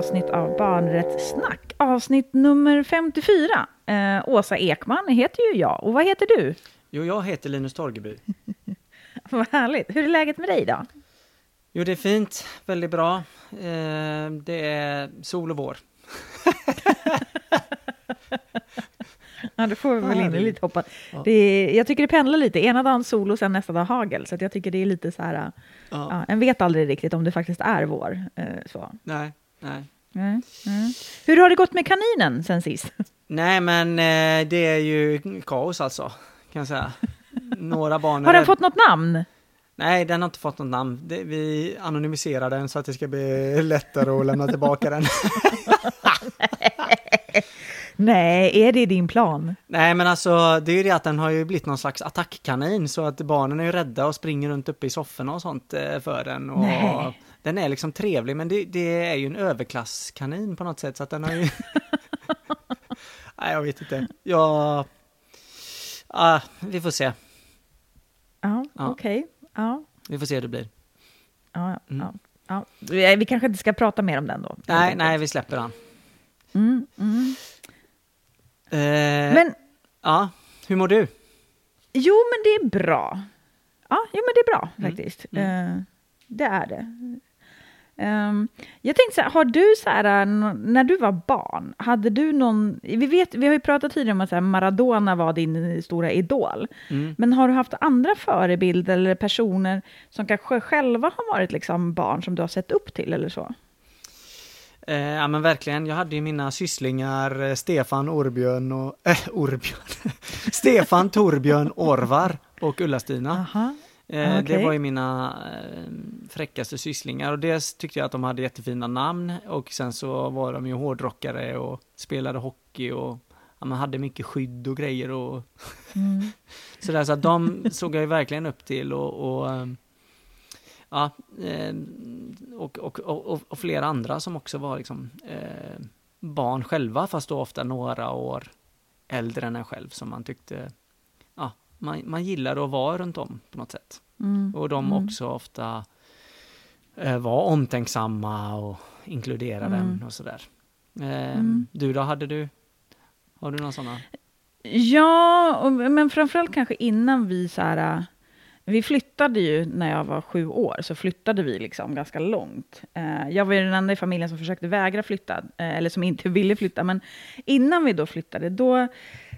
avsnitt av Barnrättssnack. Avsnitt nummer 54. Eh, Åsa Ekman heter ju jag. Och vad heter du? Jo, jag heter Linus Torgeby. vad härligt. Hur är läget med dig då? Jo, det är fint. Väldigt bra. Eh, det är sol och vår. Ja, det får vi väl in lite hoppas. Ja. Det är, jag tycker det pendlar lite. Ena dagen sol och sen nästa dag hagel. Så jag tycker det är lite så här... Ja. Ja, en vet aldrig riktigt om det faktiskt är vår. Eh, så. Nej, nej. Mm, mm. Hur har det gått med kaninen sen sist? Nej, men eh, det är ju kaos alltså, kan jag säga. Några barn... Har den fått något namn? Nej, den har inte fått något namn. Det, vi anonymiserar den så att det ska bli lättare att lämna tillbaka den. Nej, är det din plan? Nej, men alltså det är ju det att den har ju blivit någon slags attackkanin så att barnen är ju rädda och springer runt uppe i sofforna och sånt eh, för den. Och Nej. Den är liksom trevlig, men det, det, är ju en överklasskanin på något sätt så att den har ju... Nej, jag vet inte. Jag... Ah, vi får se. Ja, ja. okej. Okay. Ja. Vi får se hur det blir. Ja, mm. ja, ja. Vi kanske inte ska prata mer om den då? Nej, nej, vi släpper den. Mm, mm. Eh, men... Ja, hur mår du? Jo, men det är bra. Ja, jo, men det är bra mm, faktiskt. Mm. Eh, det är det. Um, jag tänkte så här, har du så här, när du var barn, hade du någon, vi, vet, vi har ju pratat tidigare om att så här, Maradona var din stora idol, mm. men har du haft andra förebilder eller personer som kanske själva har varit liksom barn som du har sett upp till eller så? Eh, ja men verkligen, jag hade ju mina sysslingar eh, Stefan Orbjörn och, äh, Orbjörn, Stefan Torbjörn Orvar och Ulla-Stina. Eh, okay. Det var ju mina eh, fräckaste sysslingar och dels tyckte jag att de hade jättefina namn och sen så var de ju hårdrockare och spelade hockey och ja, man hade mycket skydd och grejer och mm. sådär så att de såg jag ju verkligen upp till och, och eh, ja, eh, och, och, och, och, flera andra som också var liksom eh, barn själva, fast då ofta några år äldre än en själv, som man tyckte man, man gillade att vara runt om på något sätt. Mm. Och de mm. också ofta eh, var omtänksamma och inkluderade mm. en och sådär. Eh. Du då, hade du, har du några sådana? Ja, och, men framförallt kanske innan vi så här vi flyttade ju när jag var sju år, så flyttade vi liksom ganska långt. Eh, jag var ju den enda i familjen som försökte vägra flytta, eh, eller som inte ville flytta. Men innan vi då flyttade, då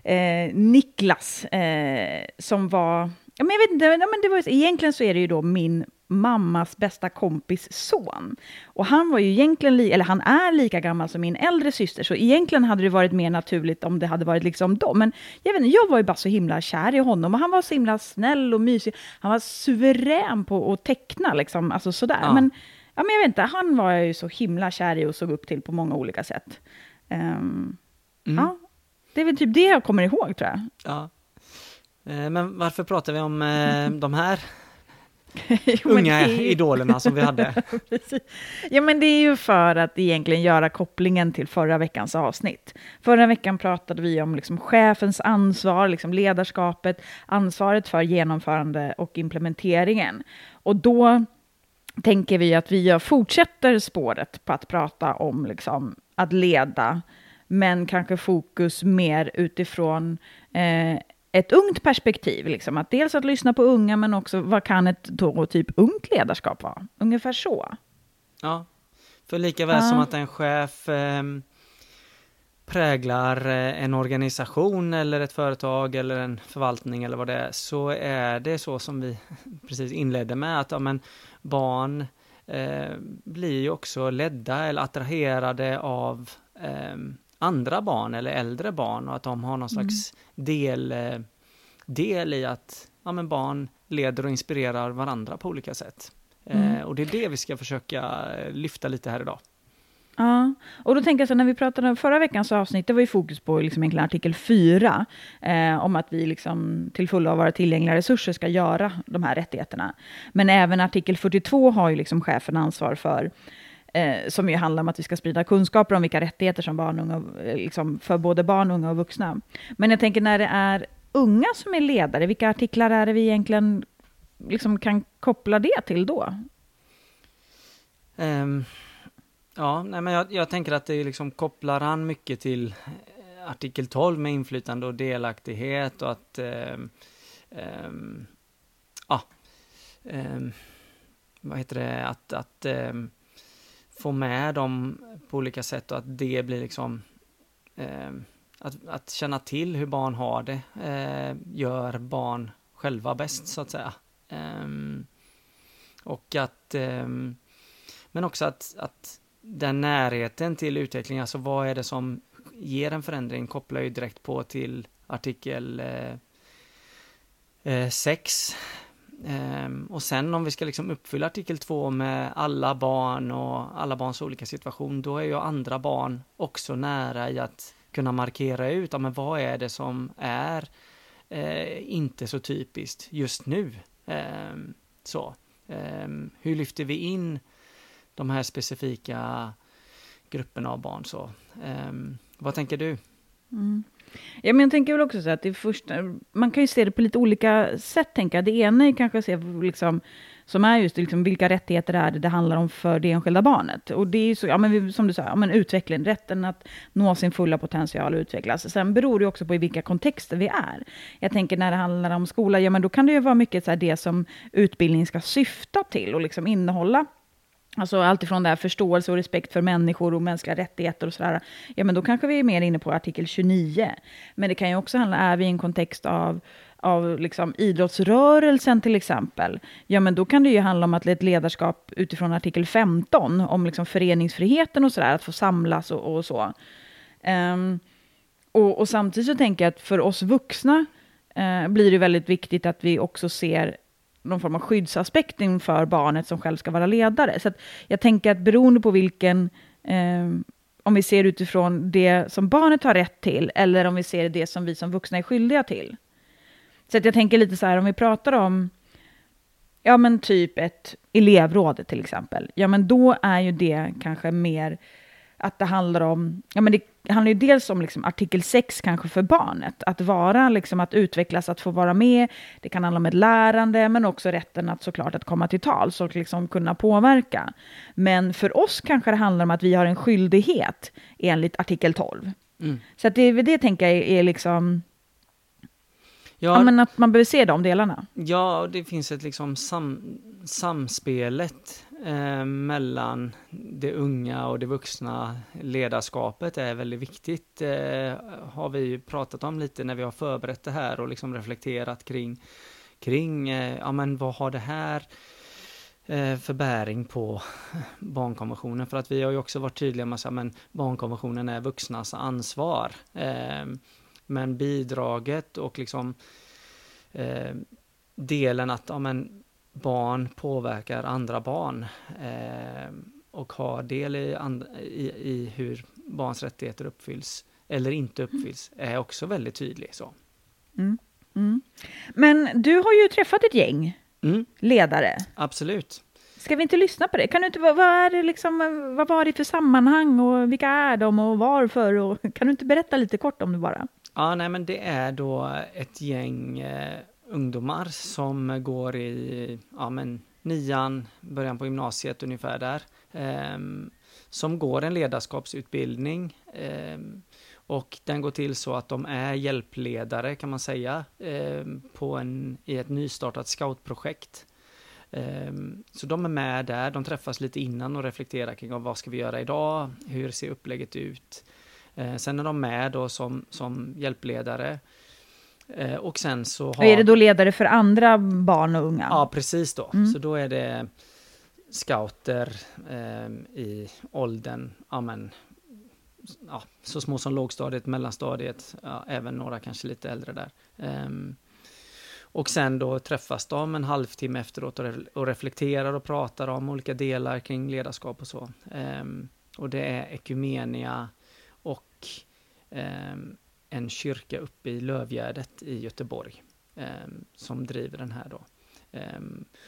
eh, Niklas, eh, som var... Ja, men jag vet inte, ja, men det var, egentligen så är det ju då min mammas bästa kompis son. Och han var ju egentligen, eller han är lika gammal som min äldre syster, så egentligen hade det varit mer naturligt om det hade varit liksom dem. Men jag vet inte, jag var ju bara så himla kär i honom och han var så himla snäll och mysig. Han var suverän på att teckna, liksom, alltså sådär. Ja. Men, ja, men jag vet inte, han var jag ju så himla kär i och såg upp till på många olika sätt. Um, mm. Ja, det är väl typ det jag kommer ihåg tror jag. Ja. Eh, men varför pratar vi om eh, de här jo, unga är... idolerna som vi hade. ja, men det är ju för att egentligen göra kopplingen till förra veckans avsnitt. Förra veckan pratade vi om liksom chefens ansvar, liksom ledarskapet, ansvaret för genomförande och implementeringen. Och då tänker vi att vi fortsätter spåret på att prata om liksom att leda, men kanske fokus mer utifrån eh, ett ungt perspektiv. Liksom. Att dels att lyssna på unga, men också vad kan ett då, typ ungt ledarskap vara? Ungefär så. Ja, för lika väl ja. som att en chef eh, präglar en organisation eller ett företag eller en förvaltning eller vad det är, så är det så som vi precis inledde med, att ja, men barn eh, blir ju också ledda eller attraherade av eh, andra barn eller äldre barn och att de har någon mm. slags del, eh, del i att ja, men barn leder och inspirerar varandra på olika sätt. Eh, mm. Eh, och det är det vi ska försöka eh, lyfta lite här idag. Ja, och då tänker jag så när vi pratade om förra veckans avsnitt, det var ju fokus på liksom egentligen artikel 4, eh, om att vi liksom till fullo av våra tillgängliga resurser ska göra de här rättigheterna. Men även artikel 42 har ju liksom chefen ansvar för eh, som ju handlar om att vi ska sprida kunskaper om vilka rättigheter som barn och unga, eh, liksom för både barn, unga och vuxna. Men jag tänker när det är unga som är ledare, vilka artiklar är det vi egentligen liksom kan koppla det till då? Um, Ja, nej, men jag, jag tänker att det liksom kopplar an mycket till eh, artikel 12 med inflytande och delaktighet och att um, um, ja, vad heter det, att, att få med dem på olika sätt och att det blir liksom att, att känna till hur barn har det eh, gör barn själva bäst så att säga. Um, och att, um, men också att, att den närheten till utveckling, alltså vad är det som ger en förändring, kopplar ju direkt på till artikel 6. Eh, eh, ehm, och sen om vi ska liksom uppfylla artikel 2 med alla barn och alla barns olika situation, då är ju andra barn också nära i att kunna markera ut, ja, men vad är det som är eh, inte så typiskt just nu. Eh, så. Eh, hur lyfter vi in de här specifika grupperna av barn? Så, ehm, vad tänker du? Mm. Ja, men jag tänker väl också så att det första, man kan ju se det på lite olika sätt, tänker jag. Det ena är kanske att se liksom, som är just liksom, vilka rättigheter är det det handlar om för det enskilda barnet. Och det är ju så, ja, men som du sa, ja, men utveckling, rätten att nå sin fulla potential och utvecklas. Sen beror det också på i vilka kontexter vi är. Jag tänker när det handlar om skola, ja men då kan det ju vara mycket så här, det som utbildning ska syfta till och liksom innehålla. Alltså alltifrån det här förståelse och respekt för människor och mänskliga rättigheter och sådär. Ja, men då kanske vi är mer inne på artikel 29. Men det kan ju också handla, är vi i en kontext av av liksom idrottsrörelsen till exempel, ja men då kan det ju handla om att ett ledarskap utifrån artikel 15, om liksom föreningsfriheten och sådär, att få samlas och, och så. Um, och, och, samtidigt så tänker jag att för oss vuxna uh, blir det väldigt viktigt att vi också ser någon form av skyddsaspekt inför barnet som själv ska vara ledare. Så jag tänker att beroende på vilken um, om vi ser utifrån det som barnet har rätt till, eller om vi ser det som vi som vuxna är skyldiga till, så att jag tänker lite så här, om vi pratar om, ja men typ ett elevråd till exempel, ja men då är ju det kanske mer att det handlar om, ja men det handlar ju dels om liksom artikel 6 kanske för barnet, att vara, liksom att utvecklas, att få vara med, det kan handla om ett lärande, men också rätten att såklart att komma till tals och liksom kunna påverka. Men för oss kanske det handlar om att vi har en skyldighet enligt artikel 12. Mm. Så att det är det tänker jag är liksom, Ja, ja, men att man behöver se de delarna. Ja, det finns ett liksom sam, samspelet eh, mellan det unga och det vuxna ledarskapet är väldigt viktigt. Eh, har vi pratat om lite när vi har förberett det här och liksom reflekterat kring, kring eh, ja men vad har det här eh, för bäring på barnkonventionen? För att vi har ju också varit tydliga med att barnkonventionen är vuxnas ansvar. Men bidraget och liksom eh, delen att ja, men, barn påverkar andra barn eh, och har del i, i, i, hur barns rättigheter uppfylls eller inte uppfylls är också väldigt tydlig. Så. Mm. Mm. Men du har ju träffat ett gäng mm. ledare. Absolut. Ska vi inte lyssna på det? Kan du inte, vad, är det liksom, vad var det för sammanhang och vilka är de och varför? Och, kan du inte berätta lite kort om det bara? Ja, nej men det är då ett gäng eh, ungdomar som går i ja, men nian, början på gymnasiet ungefär där. Eh, som går en ledarskapsutbildning. Eh, och den går till så att de är hjälpledare kan man säga eh, på en, i ett nystartat scoutprojekt. Ehm, så de är med där, de träffas lite innan och reflekterar kring vad ska vi göra idag, hur ser upplägget ut? Eh, sen är de med då som, som hjälpledare. Eh, och sen så har... är det då ledare för andra barn och unga? Ja, precis då. Mm. Så då är det scouter eh, i åldern, ja men, ja, så små som lågstadiet, mellanstadiet, ja, även några kanske lite äldre där. Um, och sen då träffas de en halvtimme efteråt och, re och reflekterar och pratar om olika delar kring ledarskap och så. Um, och det är ekumenia en kyrka uppe i Lövgärdet i Göteborg eh, som driver den här då. Eh,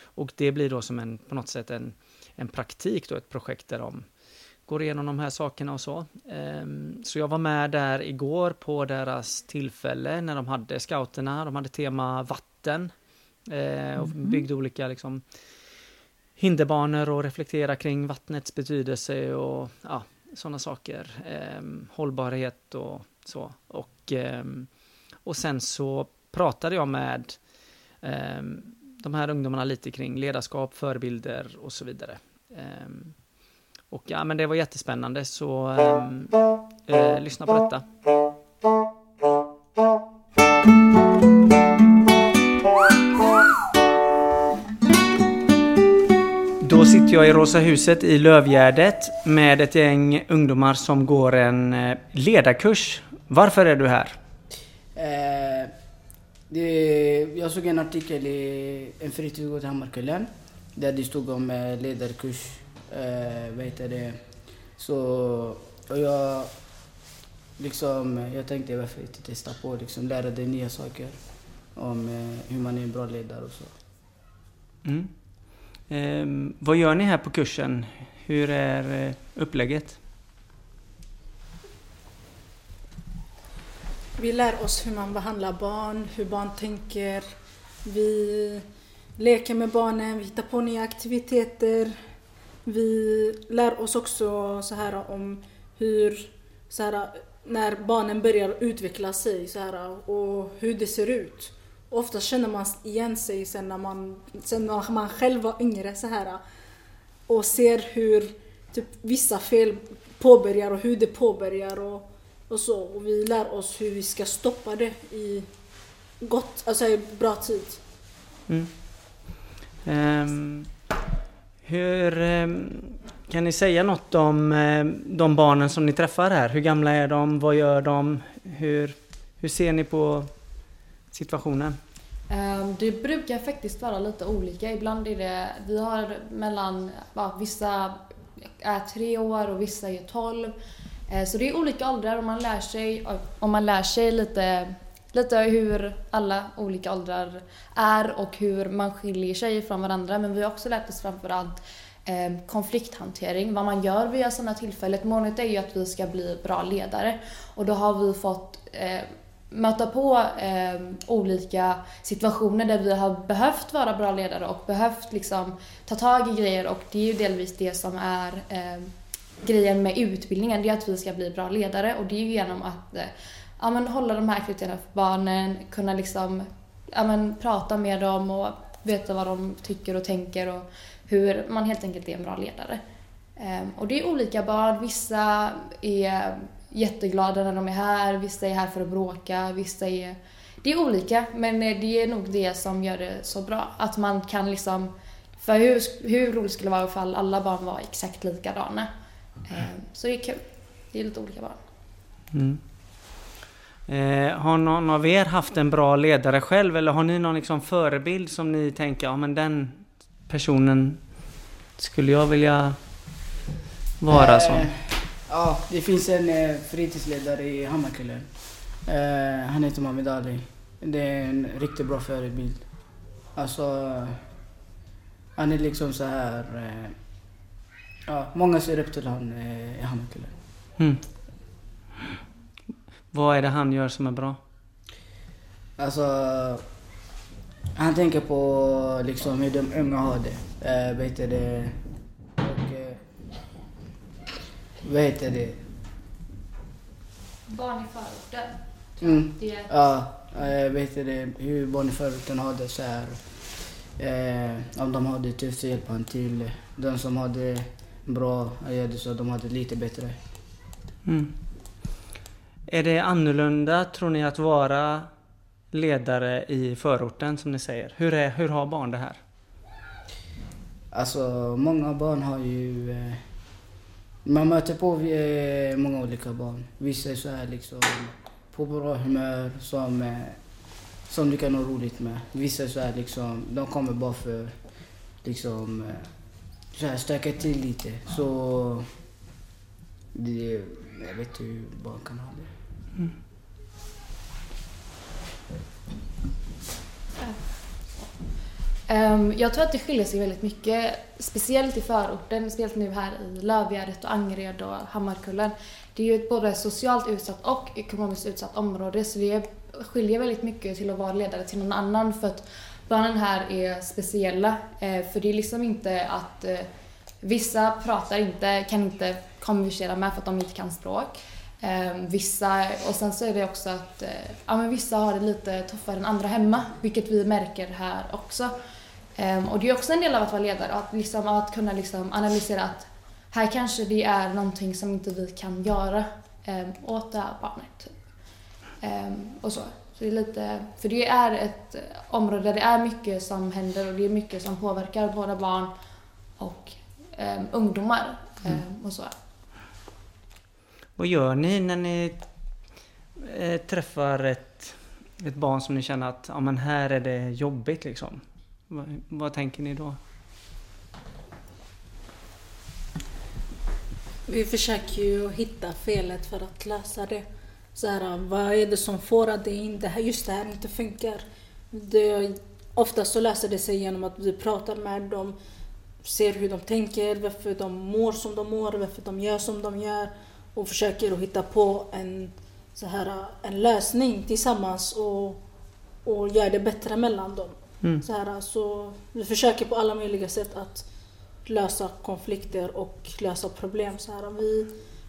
och det blir då som en, på något sätt en, en praktik då, ett projekt där de går igenom de här sakerna och så. Ehm, så jag var med där igår på deras tillfälle när de hade scouterna, de hade tema vatten eh, och mhm. byggde olika liksom hinderbanor och reflektera kring vattnets betydelse och ja, sådana saker. Eh, hållbarhet och så. Och, eh, och sen så pratade jag med eh, de här ungdomarna lite kring ledarskap, förebilder och så vidare. Ehm, och ja, men det var jättespännande så ehm, eh, lyssna på detta. Jag i Rosa huset i Lövgärdet med ett gäng ungdomar som går en eh, ledarkurs. Varför är du här? Eh, det, jag såg en artikel i en fritidsgård i Hammarkullen där det stod om eh, ledarkurs. Eh, vad heter det? Så, och jag, liksom, jag tänkte varför inte testa på liksom, lära dig nya saker om eh, hur man är en bra ledare och så. Mm. Eh, vad gör ni här på kursen? Hur är eh, upplägget? Vi lär oss hur man behandlar barn, hur barn tänker. Vi leker med barnen, vi hittar på nya aktiviteter. Vi lär oss också så här om hur, så här, när barnen börjar utveckla sig så här, och hur det ser ut. Ofta känner man igen sig sen när man, sen när man själv var yngre så här och ser hur typ, vissa fel påbörjar och hur det påbörjar och, och så. Och vi lär oss hur vi ska stoppa det i gott, alltså i bra tid. Mm. Um, hur um, kan ni säga något om um, de barnen som ni träffar här? Hur gamla är de? Vad gör de? Hur, hur ser ni på situationen? Ehm, det brukar faktiskt vara lite olika. Ibland är det, vi har mellan, vissa är tre år och vissa är tolv. Ehm, så det är olika åldrar och man lär sig, och man lär sig lite lite hur alla olika åldrar är och hur man skiljer sig från varandra. Men vi har också lärt oss framförallt ehm, konflikthantering, vad man gör vid sådana tillfällen. Målet är ju att vi ska bli bra ledare och då har vi fått eh, möta på eh, olika situationer där vi har behövt vara bra ledare och behövt liksom ta tag i grejer. Och det är ju delvis det som är eh, grejen med utbildningen, det är att vi ska bli bra ledare. Och det är ju genom att eh, ja, men hålla de här aktiviteterna för barnen, kunna liksom, ja, men prata med dem och veta vad de tycker och tänker och hur man helt enkelt är en bra ledare. Eh, och det är olika barn, vissa är jätteglada när de är här, vissa är här för att bråka, vissa är... Det är olika, men det är nog det som gör det så bra. Att man kan liksom... För hur, hur roligt skulle det vara ifall alla barn var exakt likadana? Ehm, så det är kul. Det är lite olika barn. Mm. Eh, har någon av er haft en bra ledare själv eller har ni någon liksom förebild som ni tänker, ja men den personen skulle jag vilja vara som? Ja, det finns en eh, fritidsledare i Hammarkullen. Eh, han heter Mohamed Ali. Det är en riktigt bra förebild. Alltså, han är liksom så här... Eh, ja, många ser upp till honom i Hammarkullen. Mm. Vad är det han gör som är bra? Alltså, han tänker på liksom hur de unga har det. Eh, vet det vad heter det? Barn i förorten. Mm. Det Ja, eh, vet det, hur barn i förorten har det så här. Eh, om de har det tufft så hjälper han till. De som har det bra, gör det så de har det lite bättre. Mm. Är det annorlunda, tror ni, att vara ledare i förorten som ni säger? Hur, är, hur har barn det här? Alltså, många barn har ju... Eh, man möter på eh, många olika barn. Vissa är så här liksom på bra humör som, eh, som du kan ha roligt med. Vissa är så här liksom, de kommer bara för liksom eh, så här stöka till lite. Så det, jag vet inte hur barn kan ha det. Mm. Um, Ehm, jag tror att det skiljer sig väldigt mycket, speciellt i förorten, speciellt nu här i Lövgärdet och Angered och Hammarkullen. Det är ju ett både socialt utsatt och ekonomiskt utsatt område så det skiljer väldigt mycket till att vara ledare till någon annan för att barnen här är speciella. Ehm, för det är liksom inte att eh, vissa pratar inte, kan inte konversera med för att de inte kan språk. Eh, vissa, och sen så är det också att eh, ja, men vissa har det lite tuffare än andra hemma, vilket vi märker här också. Eh, och det är också en del av att vara ledare, att, liksom, att kunna liksom analysera att här kanske det är någonting som inte vi kan göra eh, åt det här barnet. Typ. och så. Så det är lite, för det är ett område där det är mycket som händer och det är mycket som påverkar både barn och eh, ungdomar. Eh, och så. Vad gör ni när ni eh, träffar ett, ett barn som ni känner att ja, men här är det jobbigt liksom? vad, vad tänker ni då? Vi försöker ju hitta felet för att lösa det. Så här, vad är det som får att det inte, just det här inte funkar? Det, oftast så löser det sig genom att vi pratar med dem, ser hur de tänker, varför de mår som de mår, varför de gör som de gör och försöker att hitta på en, så här, en lösning tillsammans och, och gör det bättre mellan dem. Mm. Så här, så vi försöker på alla möjliga sätt att lösa konflikter och lösa problem. Så här, vi,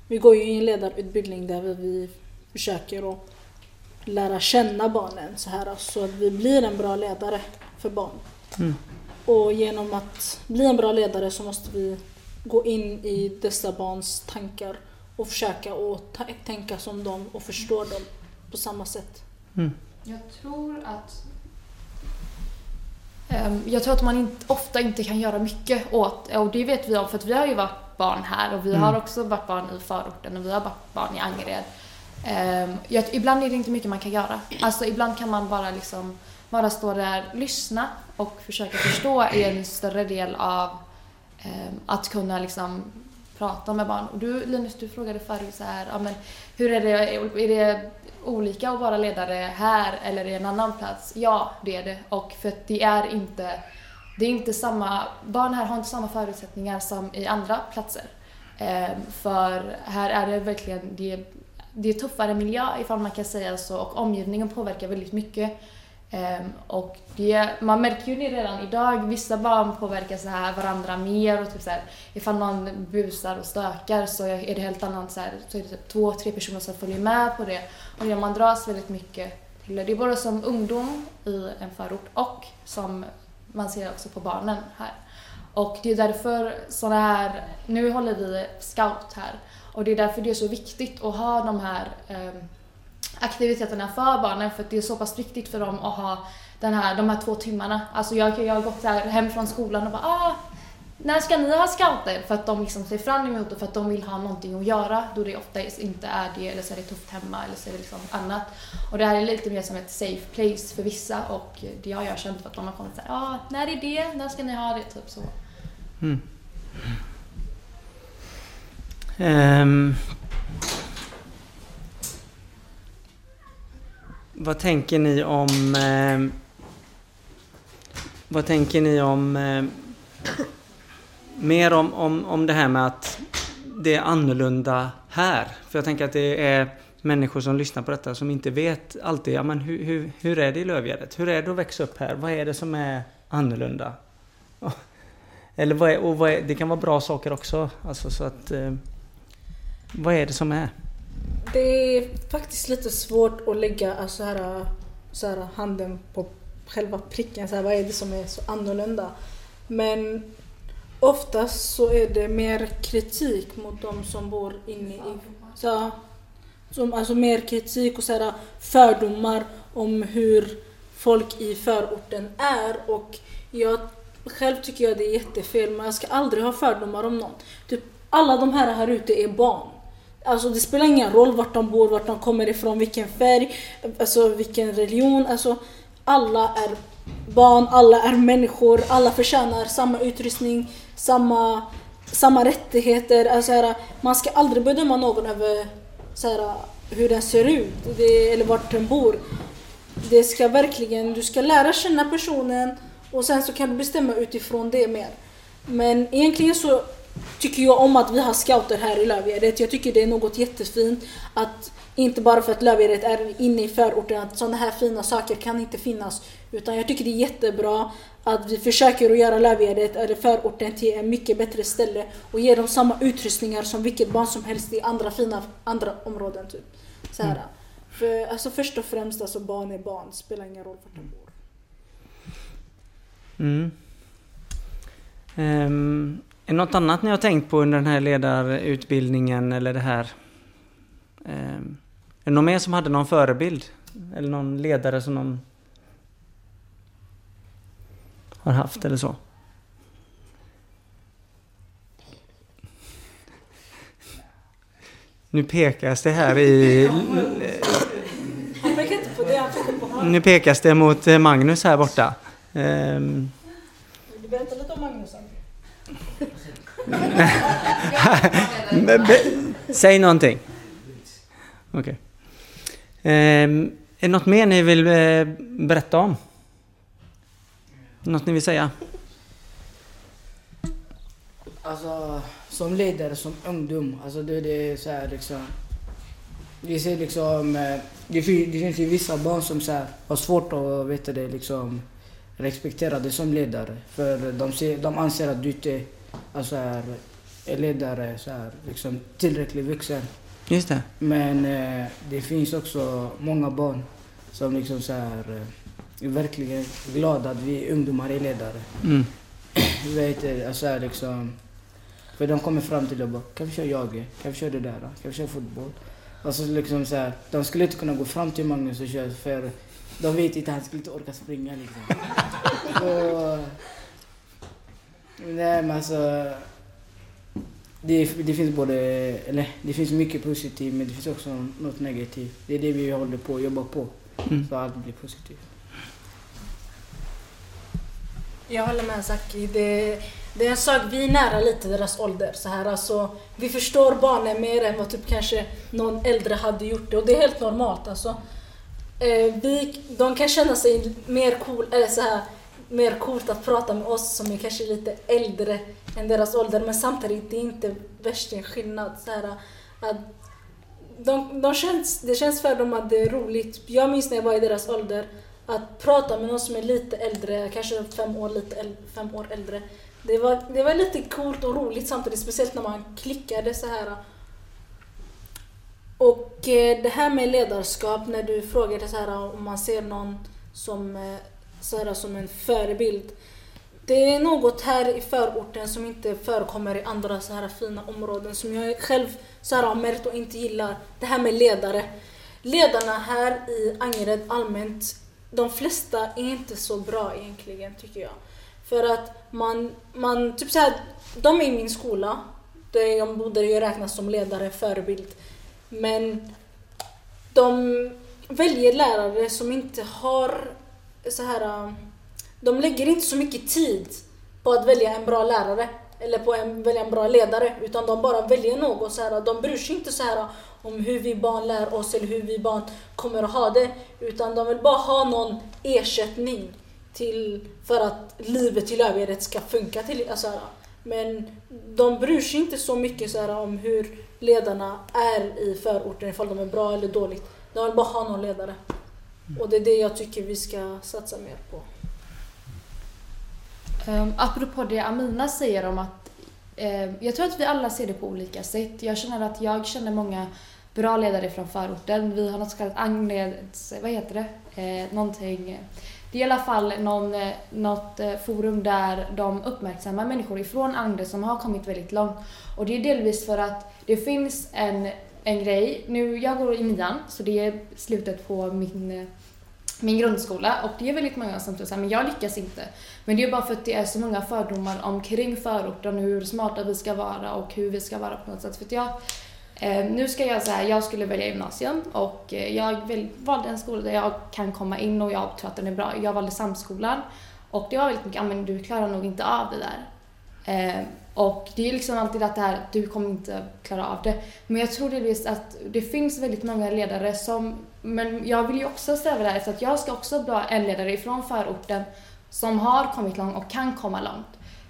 vi går ju i en ledarutbildning där vi försöker att lära känna barnen så här så att vi blir en bra ledare för barn. Mm. Och genom att bli en bra ledare så måste vi gå in i dessa barns tankar och försöka att tänka som dem och förstå dem på samma sätt. Mm. Jag tror att um, jag tror att man inte, ofta inte kan göra mycket åt, och det vet vi om för att vi har ju varit barn här och vi mm. har också varit barn i förorten och vi har varit barn i Angered. Um, jag, ibland är det inte mycket man kan göra. Alltså ibland kan man bara liksom bara stå där, lyssna och försöka förstå är en större del av um, att kunna liksom prata med barn. Och du Linus, du frågade förut så här, ja, men hur är det, är det olika att vara ledare här eller i en annan plats? Ja, det är det. Och för att det är inte, det är inte samma, barn här har inte samma förutsättningar som i andra platser. Ehm, för här är det verkligen, det det är tuffare miljö ifall man kan säga så och omgivningen påverkar väldigt mycket. Um, och det, man märker ju det redan idag, vissa barn påverkar så här varandra mer och typ så här, ifall någon busar och stökar så är det helt annat så, här, så är det typ två, tre personer som följer med på det och man dras väldigt mycket till det. Det är både som ungdom i en förort och som man ser också på barnen här. Och det är därför sådana här, nu håller vi scout här och det är därför det är så viktigt att ha de här um, aktiviteterna för barnen för att det är så pass viktigt för dem att ha den här, de här två timmarna. Alltså jag, jag har gått här hem från skolan och bara ah, när ska ni ha scouter? För att de liksom ser fram emot det för att de vill ha någonting att göra då det ofta inte är det eller så är det tufft hemma eller så är det liksom annat. Och det här är lite mer som ett safe place för vissa och det har jag känt för att de har kommit såhär, ja ah, när är det? När ska ni ha det? Typ så. Mm. Um, vad tänker ni om... Eh, vad tänker ni om... Eh, mer om, om, om det här med att det är annorlunda här. För jag tänker att det är människor som lyssnar på detta som inte vet alltid, ja men hur, hur, hur är det i Lövgärdet? Hur är det att växa upp här? Vad är det som är annorlunda? Eller vad är, och vad är, det kan vara bra saker också. Alltså så att... Eh, vad är det som är? Det är faktiskt lite svårt att lägga alltså här, äh, så här, handen på själva pricken. Så här, vad är det som är så annorlunda? Men oftast så är det mer kritik mot de som bor inne i... Så, som, alltså mer kritik och så här, äh, fördomar om hur folk i förorten är. Och jag själv tycker jag det är jättefel men jag ska aldrig ha fördomar om någon. Typ, alla de här här ute är barn. Alltså det spelar ingen roll vart de bor, vart de kommer ifrån, vilken färg, alltså vilken religion. Alltså alla är barn, alla är människor, alla förtjänar samma utrustning, samma, samma rättigheter. Alltså här, man ska aldrig bedöma någon över så här, hur den ser ut det, eller vart den bor. Det ska verkligen, du ska lära känna personen och sen så kan du bestämma utifrån det mer. Men egentligen så tycker jag om att vi har scouter här i Lövgärdet. Jag tycker det är något jättefint att inte bara för att Lövgärdet är inne i förorten att sådana här fina saker kan inte finnas Utan jag tycker det är jättebra att vi försöker att göra Lövgärdet eller förorten till en mycket bättre ställe och ge dem samma utrustningar som vilket barn som helst i andra fina andra områden. Typ. Så här. Mm. För alltså först och främst, alltså barn är barn. Det spelar ingen roll vart de bor. Mm. Um, något annat ni har tänkt på under den här ledarutbildningen eller det här? Ehm, är det någon mer som hade någon förebild? Eller någon ledare som någon har haft eller så? Nu pekas det här i... Nu pekas det mot Magnus här borta. Ehm. Du berätta lite om Magnus? Säg någonting. Okej. Okay. Um, är det något mer ni vill uh, berätta om? Något ni vill säga? Alltså, som ledare, som ungdom, alltså det, det är så här liksom... Vi ser liksom... Eh, det, det finns ju vissa barn som så här, har svårt att vet det, liksom, respektera dig som ledare. För de, ser, de anser att du inte alltså är, ledare, så här, liksom, tillräckligt vuxen. Just det. Men eh, det finns också många barn som liksom så här, eh, är verkligen glada att vi ungdomar är ledare. Mm. vet, alltså här, liksom, för de kommer fram till och bara, kan vi köra jage? Kan vi köra det där? Kan vi köra fotboll? Alltså liksom så här, de skulle inte kunna gå fram till Magnus och köra för de vet inte, han skulle inte orka springa liksom. så, nej men alltså. Det, det finns både, eller det finns mycket positivt men det finns också något negativt. Det är det vi håller på att jobba på. Mm. Så allt blir positivt. Jag håller med Zaki. Det, det är en sak, vi är nära lite deras ålder. Så här, alltså, vi förstår barnen mer än vad typ kanske någon äldre hade gjort det. Och det är helt normalt. Alltså. Eh, vi, de kan känna sig mer cool, eller så här, mer coolt att prata med oss som är kanske lite äldre än deras ålder. Men samtidigt, det är inte värst en skillnad. Så här, att de, de känns, det känns för dem att det är roligt. Jag minns när jag var i deras ålder, att prata med någon som är lite äldre, kanske fem år, lite äldre, fem år äldre. Det var, det var lite coolt och roligt samtidigt, speciellt när man klickade så här. Och eh, det här med ledarskap, när du frågade så här om man ser någon som, eh, så här, som en förebild. Det är något här i förorten som inte förekommer i andra så här fina områden som jag själv så här har märkt och inte gillar. Det här med ledare. Ledarna här i Angered allmänt, de flesta är inte så bra egentligen tycker jag. För att man, man typ så här, de är i min skola, de borde ju räknas som ledare, förebild. Men de väljer lärare som inte har så här... Um, de lägger inte så mycket tid på att välja en bra lärare eller på att välja en bra ledare utan de bara väljer något så här. De bryr sig inte så här uh, om hur vi barn lär oss eller hur vi barn kommer att ha det utan de vill bara ha någon ersättning till, för att livet i övrigt ska funka. Till, alltså, uh, men de bryr sig inte så mycket så här, uh, om hur ledarna är i förorten, ifall de är bra eller dåligt. De vill bara ha någon ledare. Mm. Och det är det jag tycker vi ska satsa mer på. Um, apropå det Amina säger om att eh, jag tror att vi alla ser det på olika sätt. Jag känner att jag känner många bra ledare från förorten. Vi har något så kallat Agneds, vad heter det? Eh, någonting det är i alla fall någon, eh, något eh, forum där de uppmärksammar människor ifrån Angre som har kommit väldigt långt. Och det är delvis för att det finns en, en grej, nu jag går i nian så det är slutet på min, eh, min grundskola och det är väldigt många som tror men jag lyckas inte. Men det är bara för att det är så många fördomar omkring förorten, hur smarta vi ska vara och hur vi ska vara på något sätt. För att jag Eh, nu ska jag säga, jag skulle välja gymnasium och eh, jag väl, valde en skola där jag kan komma in och jag tror att den är bra. Jag valde Samskolan och det var väldigt mycket, men du klarar nog inte av det där. Eh, och det är liksom alltid att det här, du kommer inte klara av det. Men jag tror delvis att det finns väldigt många ledare som, men jag vill ju också sträva där efter att jag ska också vara en ledare ifrån förorten som har kommit långt och kan komma långt.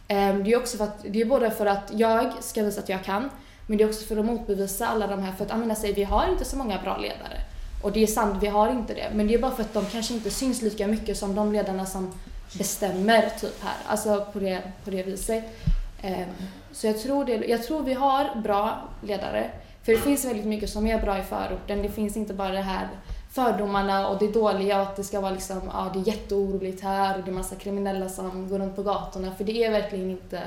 Eh, det är också för att, det är både för att jag ska visa att jag kan, men det är också för att motbevisa alla de här, för att Amina säger alltså, vi har inte så många bra ledare. Och det är sant, vi har inte det. Men det är bara för att de kanske inte syns lika mycket som de ledarna som bestämmer typ här. Alltså på det, på det viset. Ehm, så jag tror, det, jag tror vi har bra ledare. För det finns väldigt mycket som är bra i förorten. Det finns inte bara det här fördomarna och det dåliga och att det ska vara liksom, ja det är jätteoroligt här och det är massa kriminella som går runt på gatorna. För det är verkligen inte,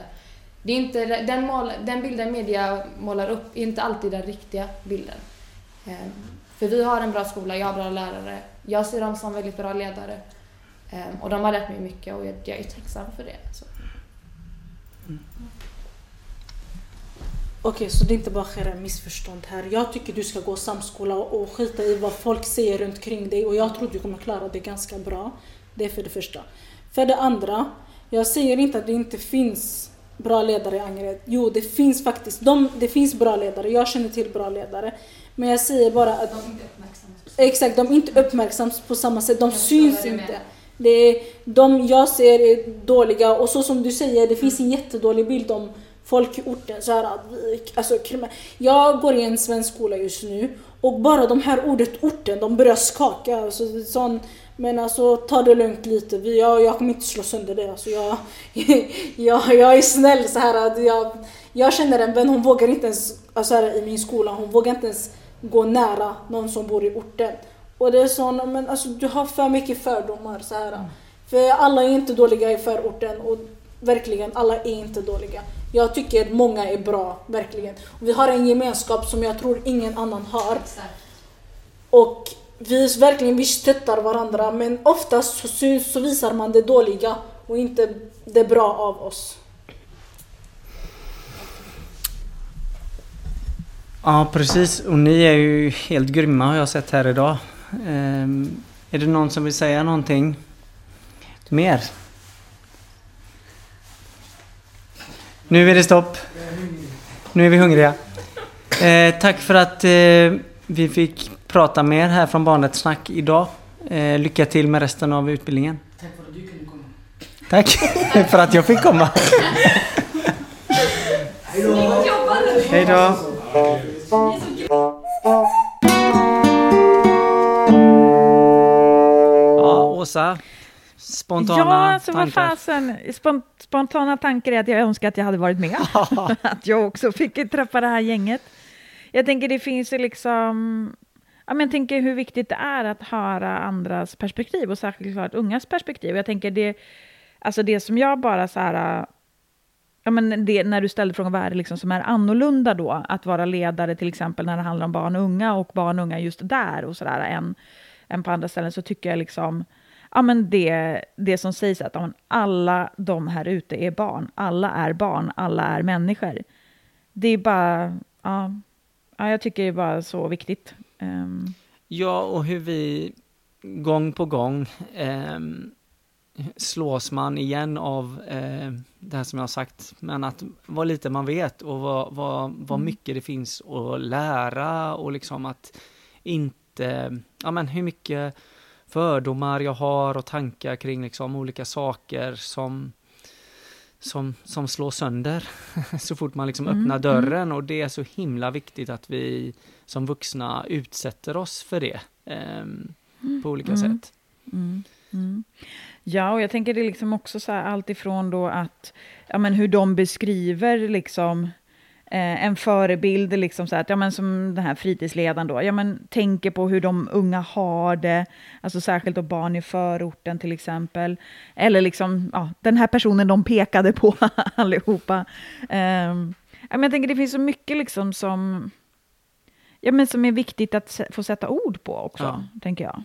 det är inte den, mål, den bilden media målar upp är inte alltid den riktiga bilden. Ehm, för vi har en bra skola, jag har bra lärare, jag ser dem som väldigt bra ledare. Ehm, och de har lärt mig mycket och jag är tacksam för det. Så. Mm. Okej, okay, så det är inte bara skärra missförstånd här. Jag tycker du ska gå samskola och skita i vad folk säger runt omkring dig och jag tror du kommer klara det ganska bra. Det är för det första. För det andra, jag säger inte att det inte finns bra ledare i Angered. Jo, det finns faktiskt. De, det finns bra ledare. Jag känner till bra ledare. Men jag säger bara att... De inte Exakt, de är inte uppmärksamma på samma sätt. De syns inte. Det är, de jag ser är dåliga och så som du säger, det finns en jättedålig bild om folk i orten. Så här, alltså, jag går i en svensk skola just nu och bara de här ordet orten, de börjar skaka. Alltså, sån, men alltså ta det lugnt lite. Jag, jag kommer inte slå sönder det. Alltså, jag, jag, jag är snäll så här. Jag, jag känner en vän, hon vågar inte ens, alltså här, i min skola, hon vågar inte ens gå nära någon som bor i orten. Och det är så, men alltså du har för mycket fördomar så här. För alla är inte dåliga i förorten och verkligen, alla är inte dåliga. Jag tycker många är bra, verkligen. Och vi har en gemenskap som jag tror ingen annan har. Exakt. Och vi verkligen vi stöttar varandra men oftast så, syns, så visar man det dåliga och inte det bra av oss. Ja precis och ni är ju helt grymma har jag sett här idag. Um, är det någon som vill säga någonting mer? Nu är det stopp. Nu är vi hungriga. Eh, tack för att eh, vi fick prata med er här från Barnrättssnack idag. Lycka till med resten av utbildningen. Tack för att du kunde komma. Tack för att jag fick komma. Hej då! Hej då! Åsa spontana ja, alltså, tankar? Vad fasen, spontana tankar är att jag önskar att jag hade varit med. att jag också fick träffa det här gänget. Jag tänker det finns ju liksom... Ja, men jag tänker hur viktigt det är att höra andras perspektiv och särskilt klart ungas perspektiv. Jag tänker det, alltså det som jag bara så här... Ja, men det, när du ställde frågan vad är det liksom som är annorlunda då? Att vara ledare till exempel när det handlar om barn och unga och barn och unga just där och sådär än, än på andra ställen så tycker jag liksom ja, men det, det som sägs att ja, alla de här ute är barn. Alla är barn, alla är människor. Det är bara, ja, ja jag tycker det är bara så viktigt. Um. Ja, och hur vi gång på gång eh, slås man igen av eh, det här som jag har sagt, men att vad lite man vet och vad, vad, vad mm. mycket det finns att lära och liksom att inte, ja men hur mycket fördomar jag har och tankar kring liksom olika saker som, som, som slår sönder så fort man liksom mm, öppnar mm. dörren mm. och det är så himla viktigt att vi som vuxna utsätter oss för det eh, på olika mm. sätt. Mm. Ja, och jag tänker det är liksom också så här allt ifrån då att, ja men hur de beskriver liksom eh, en förebild, liksom så att, ja, men som den här fritidsledaren då, ja, men tänker på hur de unga har det, alltså särskilt då barn i förorten till exempel. Eller liksom, ja, den här personen de pekade på allihopa. Eh, men jag tänker det finns så mycket liksom som, ja, men som är viktigt att få sätta ord på också, ja. tänker jag.